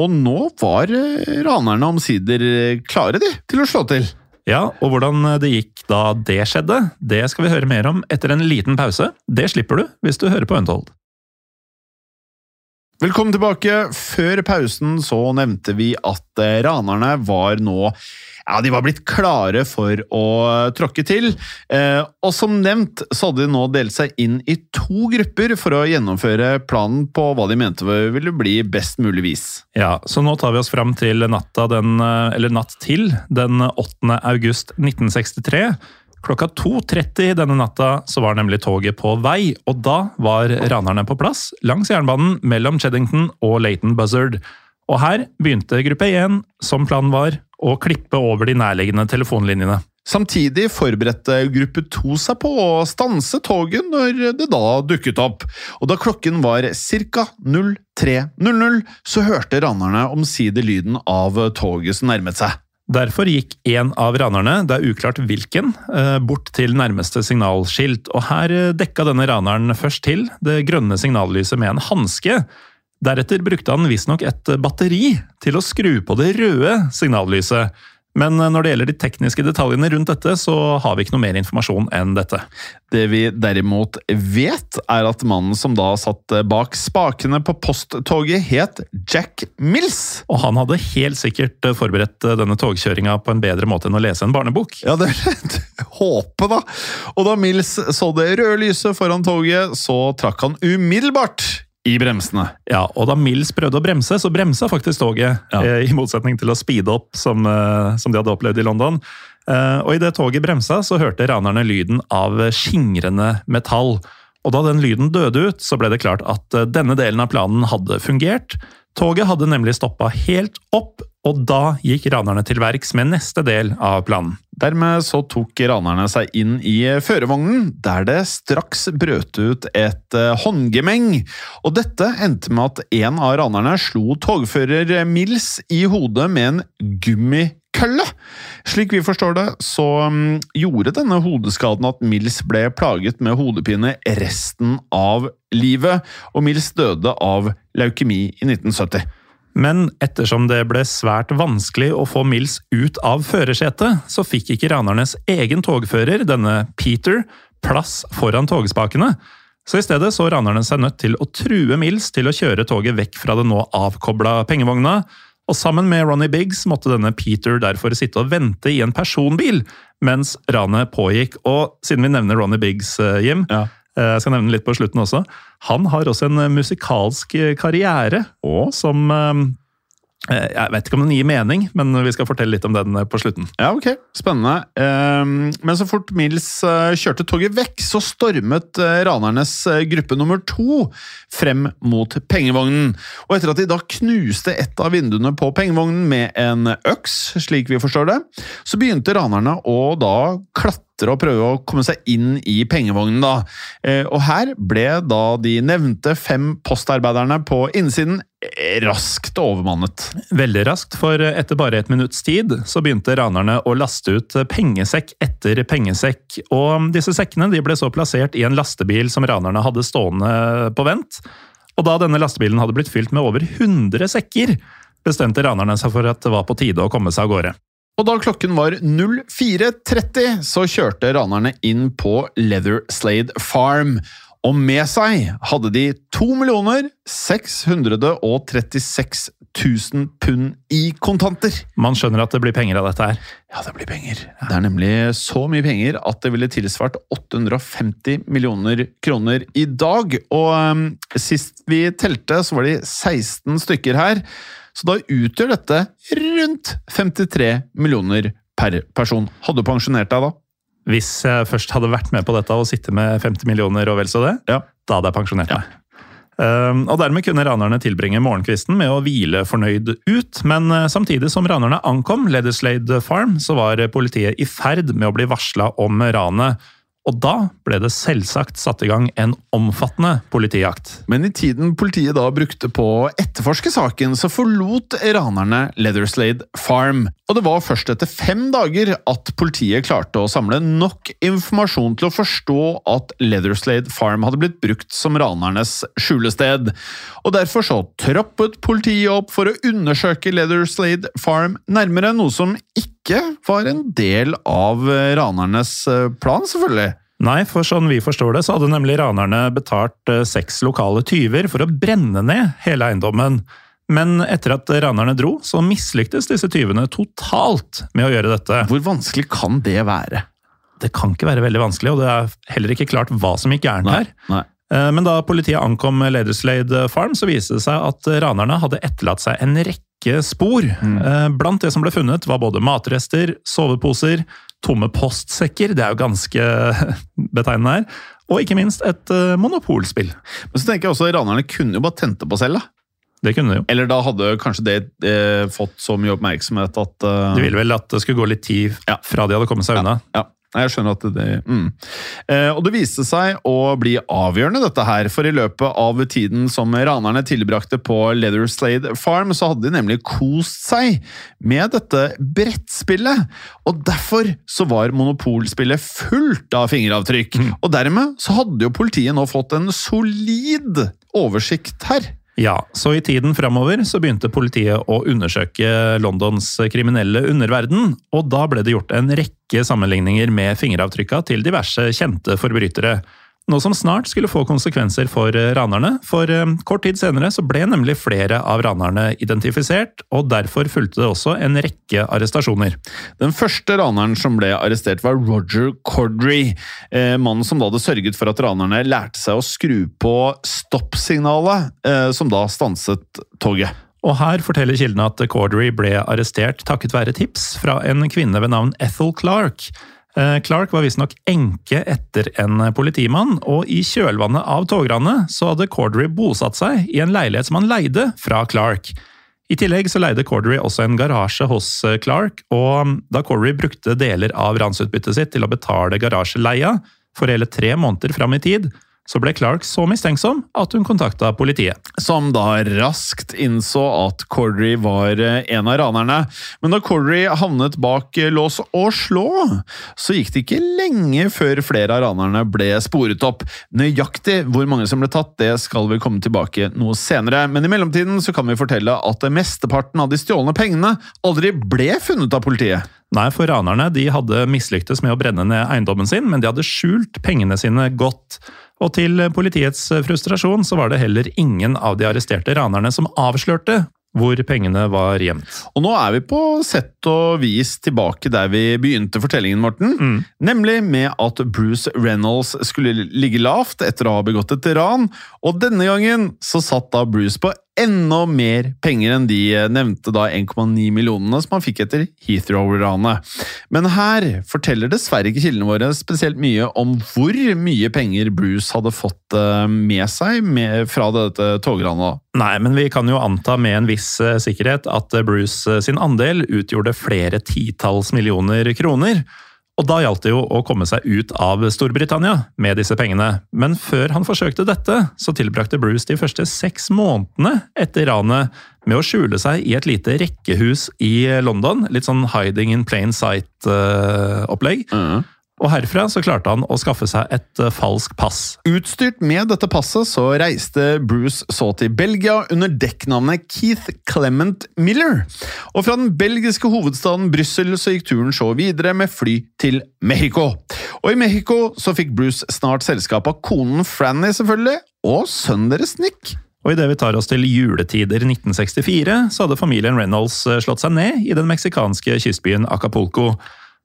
Og nå var eh, ranerne omsider klare de til å slå til. Ja, og hvordan det gikk da det skjedde, det skal vi høre mer om etter en liten pause. Det slipper du hvis du hører på Untold. Velkommen tilbake. Før pausen så nevnte vi at eh, ranerne var nå ja, De var blitt klare for å tråkke til. Eh, og som nevnt så hadde de nå delt seg inn i to grupper for å gjennomføre planen på hva de mente ville bli best mulig vis. Ja, så nå tar vi oss fram til natta den, eh, eller natt til den 8. august 1963. Klokka 2.30 denne natta så var nemlig toget på vei, og da var ranerne på plass langs jernbanen mellom Cheddington og Leighton Buzzard. Og her begynte gruppe 1, som planen var, å klippe over de nærliggende telefonlinjene. Samtidig forberedte gruppe to seg på å stanse toget når det da dukket opp, og da klokken var ca. 03.00, så hørte ranerne omsider lyden av toget som nærmet seg. Derfor gikk en av ranerne, det er uklart hvilken, eh, bort til nærmeste signalskilt, og her eh, dekka denne raneren først til det grønne signallyset med en hanske. Deretter brukte han visstnok et batteri til å skru på det røde signallyset. Men eh, når det gjelder de tekniske detaljene rundt dette, så har vi ikke noe mer informasjon enn dette. Det vi derimot vet, er at mannen som da satt bak spakene på posttoget, het Jack Mills. Og han hadde helt sikkert forberedt denne togkjøringa på en bedre måte enn å lese en barnebok. Ja, det er [laughs] håpe, da. Og da Mills så det røde lyset foran toget, så trakk han umiddelbart i bremsene. Ja, og da Mills prøvde å bremse, så bremsa faktisk toget. Ja. Eh, I motsetning til å speede opp, som, eh, som de hadde opplevd i London. Eh, og idet toget bremsa, så hørte ranerne lyden av skingrende metall. Og da den lyden døde ut, så ble det klart at eh, denne delen av planen hadde fungert. Toget hadde nemlig stoppa helt opp, og da gikk ranerne til verks med neste del av planen. Dermed så tok ranerne seg inn i førervognen, der det straks brøt ut et eh, håndgemeng. Og dette endte med at en av ranerne slo togfører Mills i hodet med en gummikølle. Slik vi forstår det, så mm, gjorde denne hodeskaden at Mills ble plaget med hodepine resten av livet, og Mills døde av leukemi i 1970. Men ettersom det ble svært vanskelig å få Mills ut av førersetet, så fikk ikke ranernes egen togfører, denne Peter, plass foran togspakene. Så i stedet så ranerne seg nødt til å true Mills til å kjøre toget vekk fra det nå avkobla pengevogna, og sammen med Ronny Biggs måtte denne Peter derfor sitte og vente i en personbil mens ranet pågikk. Og siden vi nevner Ronny Biggs, eh, Jim, Ja. Eh, jeg skal nevne litt på slutten også, han har også en eh, musikalsk karriere, og som eh, Jeg vet ikke om den gir mening, men vi skal fortelle litt om den eh, på slutten. Ja, ok. Spennende. Ehm, Men så fort Mills eh, kjørte toget vekk, så stormet eh, ranernes eh, gruppe nummer to frem mot pengevognen. Og etter at de da knuste et av vinduene på pengevognen med en øks, slik vi forstår det, så begynte ranerne å da klatre og prøve å komme seg inn i pengevognen. da. Eh, Og her ble da de nevnte fem postarbeiderne på innsiden raskt overmannet. Veldig raskt, for etter bare et minutts tid så begynte ranerne å laste ut pengesekk etter pengesekk. Og disse sekkene de ble så plassert i en lastebil som ranerne hadde stående på vent. Og da denne lastebilen hadde blitt fylt med over 100 sekker, bestemte ranerne seg for at det var på tide å komme seg av gårde. Og da klokken var 04.30, så kjørte ranerne inn på Leather Slade Farm. Og med seg hadde de 2 636 000 pund i kontanter. Man skjønner at det blir penger av dette her. Ja, det blir penger. Det er nemlig så mye penger at det ville tilsvart 850 millioner kroner i dag. Og um, sist vi telte, så var de 16 stykker her. Så da utgjør dette rundt 53 millioner per person. Hadde du pensjonert deg da? Hvis jeg først hadde vært med på dette og sittet med 50 millioner og vel så det, Ja. da hadde jeg pensjonert meg. Um, og Dermed kunne ranerne tilbringe morgenkvisten med å hvile fornøyd ut, men uh, samtidig som ranerne ankom Leatherslade Farm, så var politiet i ferd med å bli varsla om ranet. Og da ble det selvsagt satt i gang en omfattende politijakt. Men i tiden politiet da brukte på å etterforske saken, så forlot ranerne Leatherslade Farm. Og det var først etter fem dager at politiet klarte å samle nok informasjon til å forstå at Leatherslade Farm hadde blitt brukt som ranernes skjulested. Og derfor så troppet politiet opp for å undersøke Leatherslade Farm nærmere, noe som ikke var en del av ranernes plan, selvfølgelig. Nei, for sånn vi forstår det, så hadde nemlig ranerne betalt eh, seks lokale tyver for å brenne ned hele eiendommen. Men etter at ranerne dro, så mislyktes disse tyvene totalt med å gjøre dette. Hvor vanskelig kan det være? Det kan ikke være veldig vanskelig, og det er heller ikke klart hva som gikk gærent her. Nei. Eh, Men da politiet ankom Laderslade Farm, så viste det seg at ranerne hadde etterlatt seg en rekke spor. Mm. Blant det som ble funnet, var både matrester, soveposer, tomme postsekker, det er jo ganske [laughs] betegnende her, og ikke minst et eh, monopolspill. Men så tenker jeg også Ranerne kunne jo bare tent det på selv, da. Det kunne de jo. Eller da hadde kanskje det eh, fått så mye oppmerksomhet at eh, De ville vel at det skulle gå litt tid Ja. fra de hadde kommet seg unna. Ja, jeg skjønner at det mm. eh, Og det viste seg å bli avgjørende, dette her. For i løpet av tiden som ranerne tilbrakte på Leatherslade Farm, så hadde de nemlig kost seg med dette brettspillet. Og derfor så var monopolspillet fullt av fingeravtrykk. Og dermed så hadde jo politiet nå fått en solid oversikt her. Ja, så i tiden framover så begynte politiet å undersøke Londons kriminelle underverden, og da ble det gjort en rekke sammenligninger med fingeravtrykka til diverse kjente forbrytere. Noe som snart skulle få konsekvenser for eh, ranerne, for eh, kort tid senere så ble nemlig flere av ranerne identifisert, og derfor fulgte det også en rekke arrestasjoner. Den første raneren som ble arrestert, var Roger Cordry. Eh, mannen som da hadde sørget for at ranerne lærte seg å skru på stoppsignalet, som da stanset toget. Og her forteller kildene at Cordery ble arrestert takket være tips fra en kvinne ved navn Ethel Clark. Eh, Clark var visstnok enke etter en politimann, og i kjølvannet av togranet så hadde Cordery bosatt seg i en leilighet som han leide fra Clark. I tillegg så leide Cordery også en garasje hos eh, Clark, og da Cordery brukte deler av ransutbyttet sitt til å betale garasjeleia for hele tre måneder fram i tid, så ble Clark så mistenksom at hun kontakta politiet. Som da raskt innså at Cordry var eh, en av ranerne. Men da Cordry havnet bak eh, lås og slå, så gikk det ikke lenge før flere av ranerne ble sporet opp. Nøyaktig hvor mange som ble tatt, det skal vi komme tilbake noe senere. Men i mellomtiden så kan vi fortelle at mesteparten av de stjålne pengene aldri ble funnet av politiet. Nei, for ranerne de hadde mislyktes med å brenne ned eiendommen sin, men de hadde skjult pengene sine godt. Og til politiets frustrasjon så var det heller ingen av de arresterte ranerne som avslørte hvor pengene var gjemt. Og nå er vi på sett og vis tilbake der vi begynte fortellingen, Morten. Nemlig med at Bruce Reynolds skulle ligge lavt etter å ha begått et ran, og denne gangen så satt da Bruce på enda mer penger enn de nevnte da 1,9 millionene som han fikk etter Heathrow-ranet. Men her forteller dessverre ikke kildene våre spesielt mye om hvor mye penger Bruce hadde fått eh, med seg med, fra dette togranet. Nei, men vi kan jo anta med en viss eh, sikkerhet at eh, Bruce eh, sin andel utgjorde flere titalls millioner kroner. Og da gjaldt det jo å komme seg ut av Storbritannia med disse pengene. Men før han forsøkte dette, så tilbrakte Bruce de første seks månedene etter ranet med å skjule seg i et lite rekkehus i London. Litt sånn hiding in plain sight-opplegg. Og herfra så klarte han å skaffe seg et eh, falsk pass. Utstyrt med dette passet så reiste Bruce så til Belgia under dekknavnet Keith Clement Miller. Og fra den belgiske hovedstaden Brussel så gikk turen så videre med fly til Mexico. Og i Mexico så fikk Bruce snart selskap av konen Franny, selvfølgelig, og sønnen deres Nick. Og idet vi tar oss til juletider 1964, så hadde familien Reynolds eh, slått seg ned i den meksikanske kystbyen Acapulco.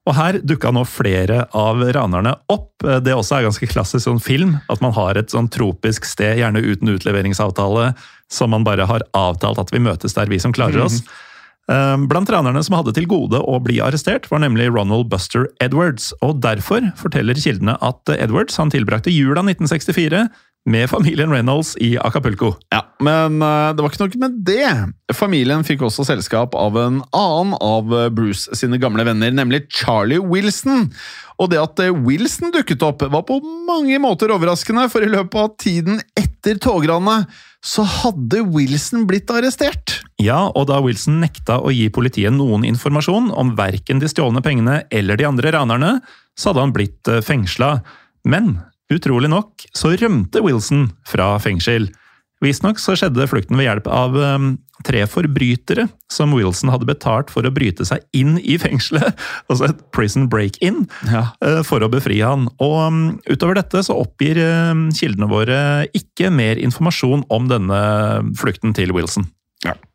Og her dukka nå flere av ranerne opp. Det også er ganske klassisk sånn film, at man har et sånn tropisk sted, gjerne uten utleveringsavtale, som man bare har avtalt at vi møtes der, vi som klarer oss. Mm. Blant ranerne som hadde til gode å bli arrestert, var nemlig Ronald Buster Edwards. Og derfor forteller kildene at Edwards han tilbrakte jula 1964 med familien Reynolds i Acapulco. Ja, Men eh, det var ikke noe med det. Familien fikk også selskap av en annen av eh, Bruce sine gamle venner, nemlig Charlie Wilson. Og det at eh, Wilson dukket opp, var på mange måter overraskende, for i løpet av tiden etter togranet så hadde Wilson blitt arrestert. Ja, og da Wilson nekta å gi politiet noen informasjon om verken de stjålne pengene eller de andre ranerne, så hadde han blitt fengsla. Men utrolig nok så rømte Wilson fra fengsel. Visstnok så skjedde flukten ved hjelp av um, tre forbrytere som Wilson hadde betalt for å bryte seg inn i fengselet, [laughs] altså et prison break-in, Ja. uh, for å befri han. Og um, utover dette så oppgir um, kildene våre ikke mer informasjon om denne flukten til Wilson.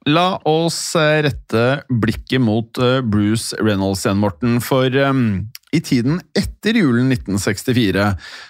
La oss eh, rette blikket mot eh, Bruce Reynolds igjen, Morten. For eh, i tiden etter julen 1964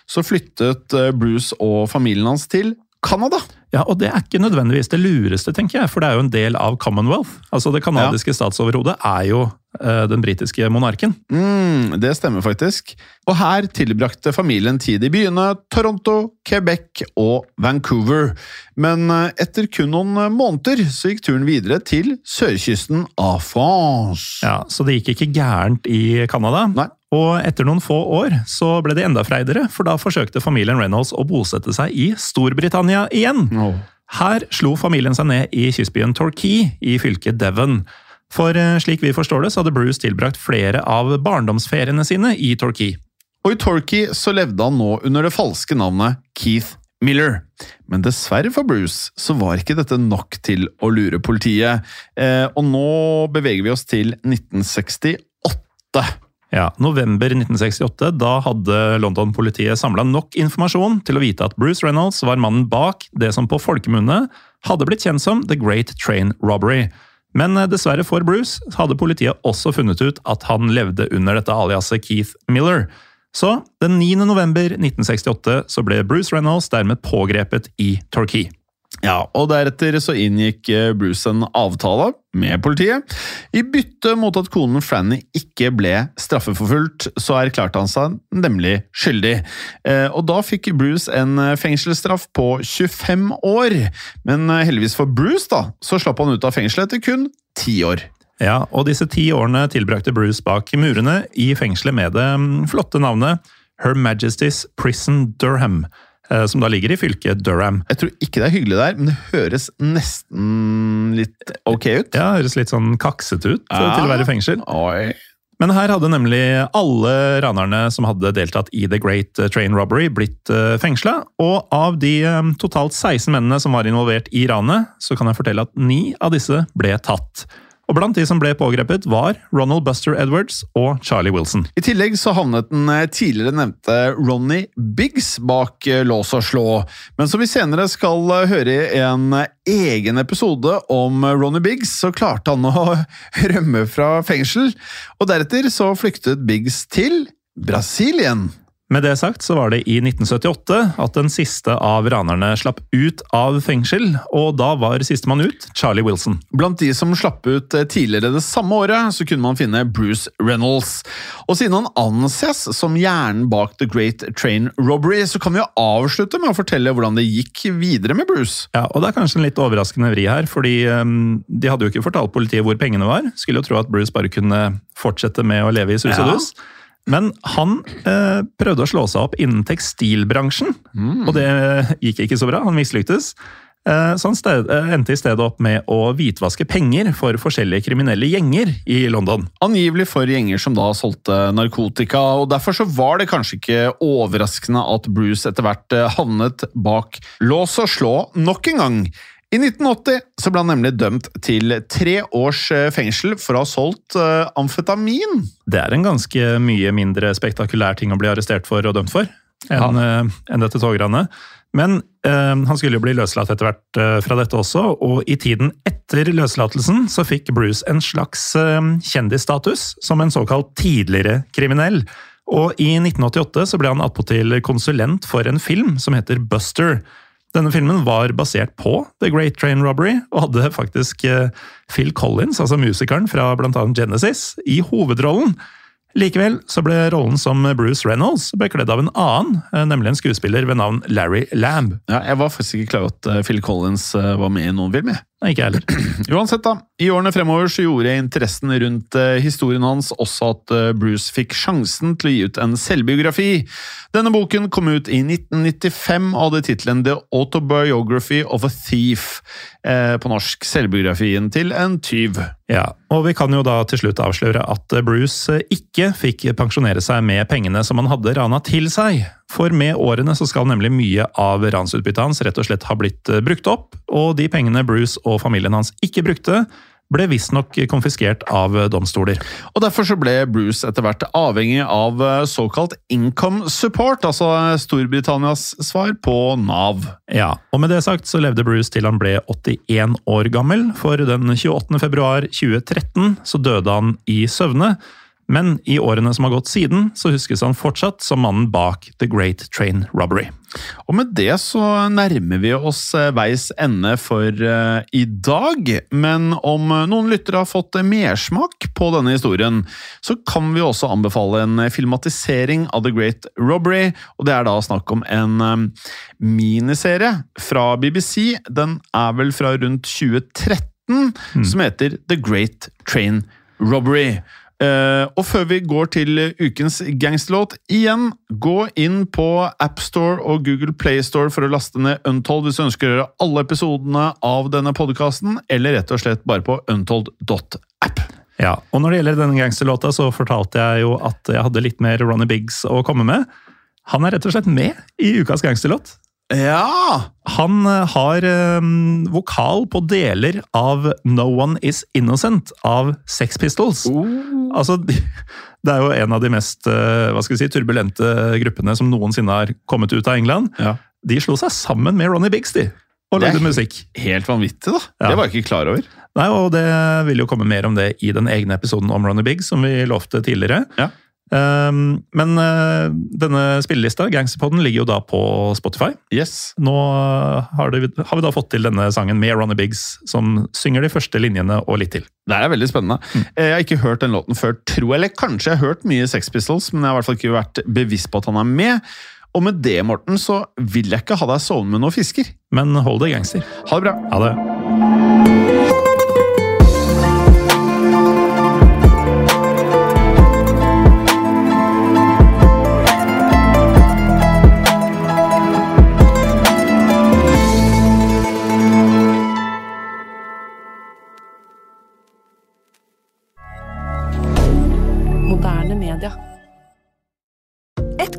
så flyttet eh, Bruce og familien hans til Canada. Ja, og det er ikke nødvendigvis det lureste, tenker jeg, for det er jo en del av Commonwealth. Altså Det canadiske statsoverhodet er jo eh, den britiske monarken. Mm, det stemmer faktisk. Og her tilbrakte familien tid i byene Toronto, Quebec og Vancouver. Men eh, etter kun noen måneder så gikk turen videre til sørkysten av France. Ja, Så det gikk ikke gærent i Canada. Nei. Og etter noen få år så ble det enda freidigere, for da forsøkte familien Reynolds å bosette seg i Storbritannia igjen. Åh. Her slo familien seg ned i kystbyen Torquay i fylket Devon. For eh, slik vi forstår det, så hadde Bruce tilbrakt flere av barndomsferiene sine i Torquay. Og i Torquay så levde han nå under det falske navnet Keith Miller. Men dessverre for Bruce så var ikke dette nok til å lure politiet. Eh, og nå beveger vi oss til 1968. Ja, November 1968, da hadde London-politiet samla nok informasjon til å vite at Bruce Reynolds var mannen bak det som på folkemunne hadde blitt kjent som The Great Train Robbery. Men eh, dessverre for Bruce hadde politiet også funnet ut at han levde under dette aliaset Keith Miller. Så den 9. november 1968 så ble Bruce Reynolds dermed pågrepet i Torquay. Ja, og deretter så inngikk eh, Bruce en avtale med politiet. I bytte mot at konen Franny ikke ble straffeforfulgt, så erklærte han seg nemlig skyldig. Eh, Og da fikk Bruce en eh, fengselsstraff på 25 år. Men heldigvis for Bruce, da, så slapp han ut av fengselet etter kun ti år. Ja, og disse ti årene tilbrakte Bruce bak murene i fengselet med det mm, flotte navnet Her Majesty's Prison Durham, som da ligger i fylket Durham. Jeg tror ikke det er hyggelig der, men det høres nesten litt ok ut. Ja, Høres litt sånn kaksete ut eh, Ja. til å være fengsel. Oi. Men her hadde nemlig alle ranerne som hadde deltatt i The Great Train Robbery, blitt fengsla. Og av de eh, totalt 16 mennene som var involvert i ranet, så kan jeg fortelle at ni av disse ble tatt. Og blant de som ble pågrepet, var Ronald Buster Edwards og Charlie Wilson. I tillegg så havnet den eh, tidligere nevnte Ronny Biggs bak eh, lås og slå, men som vi senere skal eh, høre i en egen episode om Ronny Biggs, så klarte han å [laughs] rømme fra fengsel, og deretter så flyktet Biggs til Brasilien. Med det sagt så var det i 1978 at den siste av ranerne slapp ut av fengsel, og da var sistemann ut Charlie Wilson. Blant de som slapp ut eh, tidligere det samme året, så kunne man finne Bruce Reynolds. Og siden han anses som hjernen bak The Great Train Robbery, så kan vi jo avslutte med å fortelle hvordan det gikk videre med Bruce. Ja, og det er kanskje en litt overraskende vri her, fordi um, de hadde jo ikke fortalt politiet hvor pengene var. Skulle jo tro at Bruce bare kunne fortsette med å leve i sus og Ja. Men han eh, prøvde å slå seg opp innen tekstilbransjen, og det gikk ikke så bra. Han mislyktes. Eh, så han sted, eh, endte i stedet opp med å hvitvaske penger for forskjellige kriminelle gjenger i London. Angivelig for gjenger som da solgte narkotika, og derfor så var det kanskje ikke overraskende at Bruce etter hvert eh, havnet bak lås og slå nok en gang. I 1980 så ble han nemlig dømt til tre års eh, fengsel for å ha solgt uh, amfetamin. Det er en ganske mye mindre spektakulær ting å bli arrestert for og dømt for enn ja. uh, en dette togranet. Men uh, han skulle jo bli løslatt etter hvert eh, fra dette også, og i tiden etter løslatelsen så fikk Bruce en slags eh, kjendisstatus som en såkalt tidligere kriminell. Og i 1988 så ble han attpåtil konsulent for en film som heter Buster. Denne filmen var basert på The Great Train Robbery, og hadde faktisk eh, Phil Collins, altså musikeren fra annet Genesis, i hovedrollen. Likevel så ble rollen som Bruce Reynolds bekledd av en annen, eh, nemlig en skuespiller ved navn Larry Lamb. Ja, jeg var faktisk ikke klar over at eh, Phil Collins var med i noen film. jeg. Nei, ikke jeg heller. [clears throat] Uansett, da. I årene fremover så gjorde interessen rundt eh, historien hans også at eh, Bruce fikk sjansen til å gi ut en selvbiografi. Denne boken kom ut i 1995 og hadde tittelen The Autobiography of a Thief. Eh, på norsk selvbiografien til en tyv. Ja, og vi kan jo da til slutt avsløre at Bruce ikke fikk pensjonere seg med pengene som han hadde rana til seg. For med årene så skal nemlig mye av ransutbyttet hans rett og slett ha blitt eh, brukt opp, og de pengene Bruce og familien hans ikke brukte, ble visstnok konfiskert av domstoler. Og Derfor så ble Bruce etter hvert avhengig av eh, såkalt income support, altså Storbritannias svar på Nav. Ja, og med det sagt så levde Bruce til han ble 81 år gammel, for den 28. februar 2013 så døde han i søvne. Men i årene som har gått siden, så huskes han fortsatt som mannen bak The Great Train Robbery. Og med det så nærmer vi oss eh, veis ende for eh, i dag. Men om noen lyttere har fått mersmak på denne historien, så kan vi også anbefale en filmatisering av The Great Robbery. Og det er da snakk om en eh, miniserie fra BBC. Den er vel fra rundt 2013, som heter The Great Train Robbery. Uh, og før vi går til ukens gangsterlåt, igjen, gå inn på AppStore og Google Playstore for å laste ned Untold hvis du ønsker å gjøre alle episodene av denne podkasten, eller rett og slett bare på untold.app. Ja, og når det gjelder denne gangsterlåta, så fortalte jeg jo at jeg hadde litt mer Ronny Biggs å komme med. Han er rett og slett med i ukas gangsterlåt. Ja! Han eh, har um, vokal på deler av No One Is Innocent av Sex Pistols. Altså, det er jo en av de mest eh, hva skal vi si, turbulente gruppene som noensinne har kommet ut av England. Ja. De slo seg sammen med Ronny Biggs de, og lagde musikk. Helt vanvittig, da. Ja. Det var jeg ikke klar over. Nei, og Det vil jo komme mer om det i den egne episoden om Ronny Biggs, som vi lovte tidligere. Ja. Um, men eh, denne spillelista, Gangsterpodden, ligger jo da på Spotify. Yes. Nå har, det, har vi da fått til denne sangen med Ronny Biggs, som synger de første linjene og litt til. Det er veldig spennende. Mm. Jeg har ikke hørt den låten før, jeg. Eller kanskje jeg har hørt mye Sex Pistols, men jeg har i hvert fall ikke vært bevisst på at han er med. Og med det, Morten, så vil jeg ikke ha deg sovende med noen fisker. Men hold det gangster. Ha det bra. Ha det.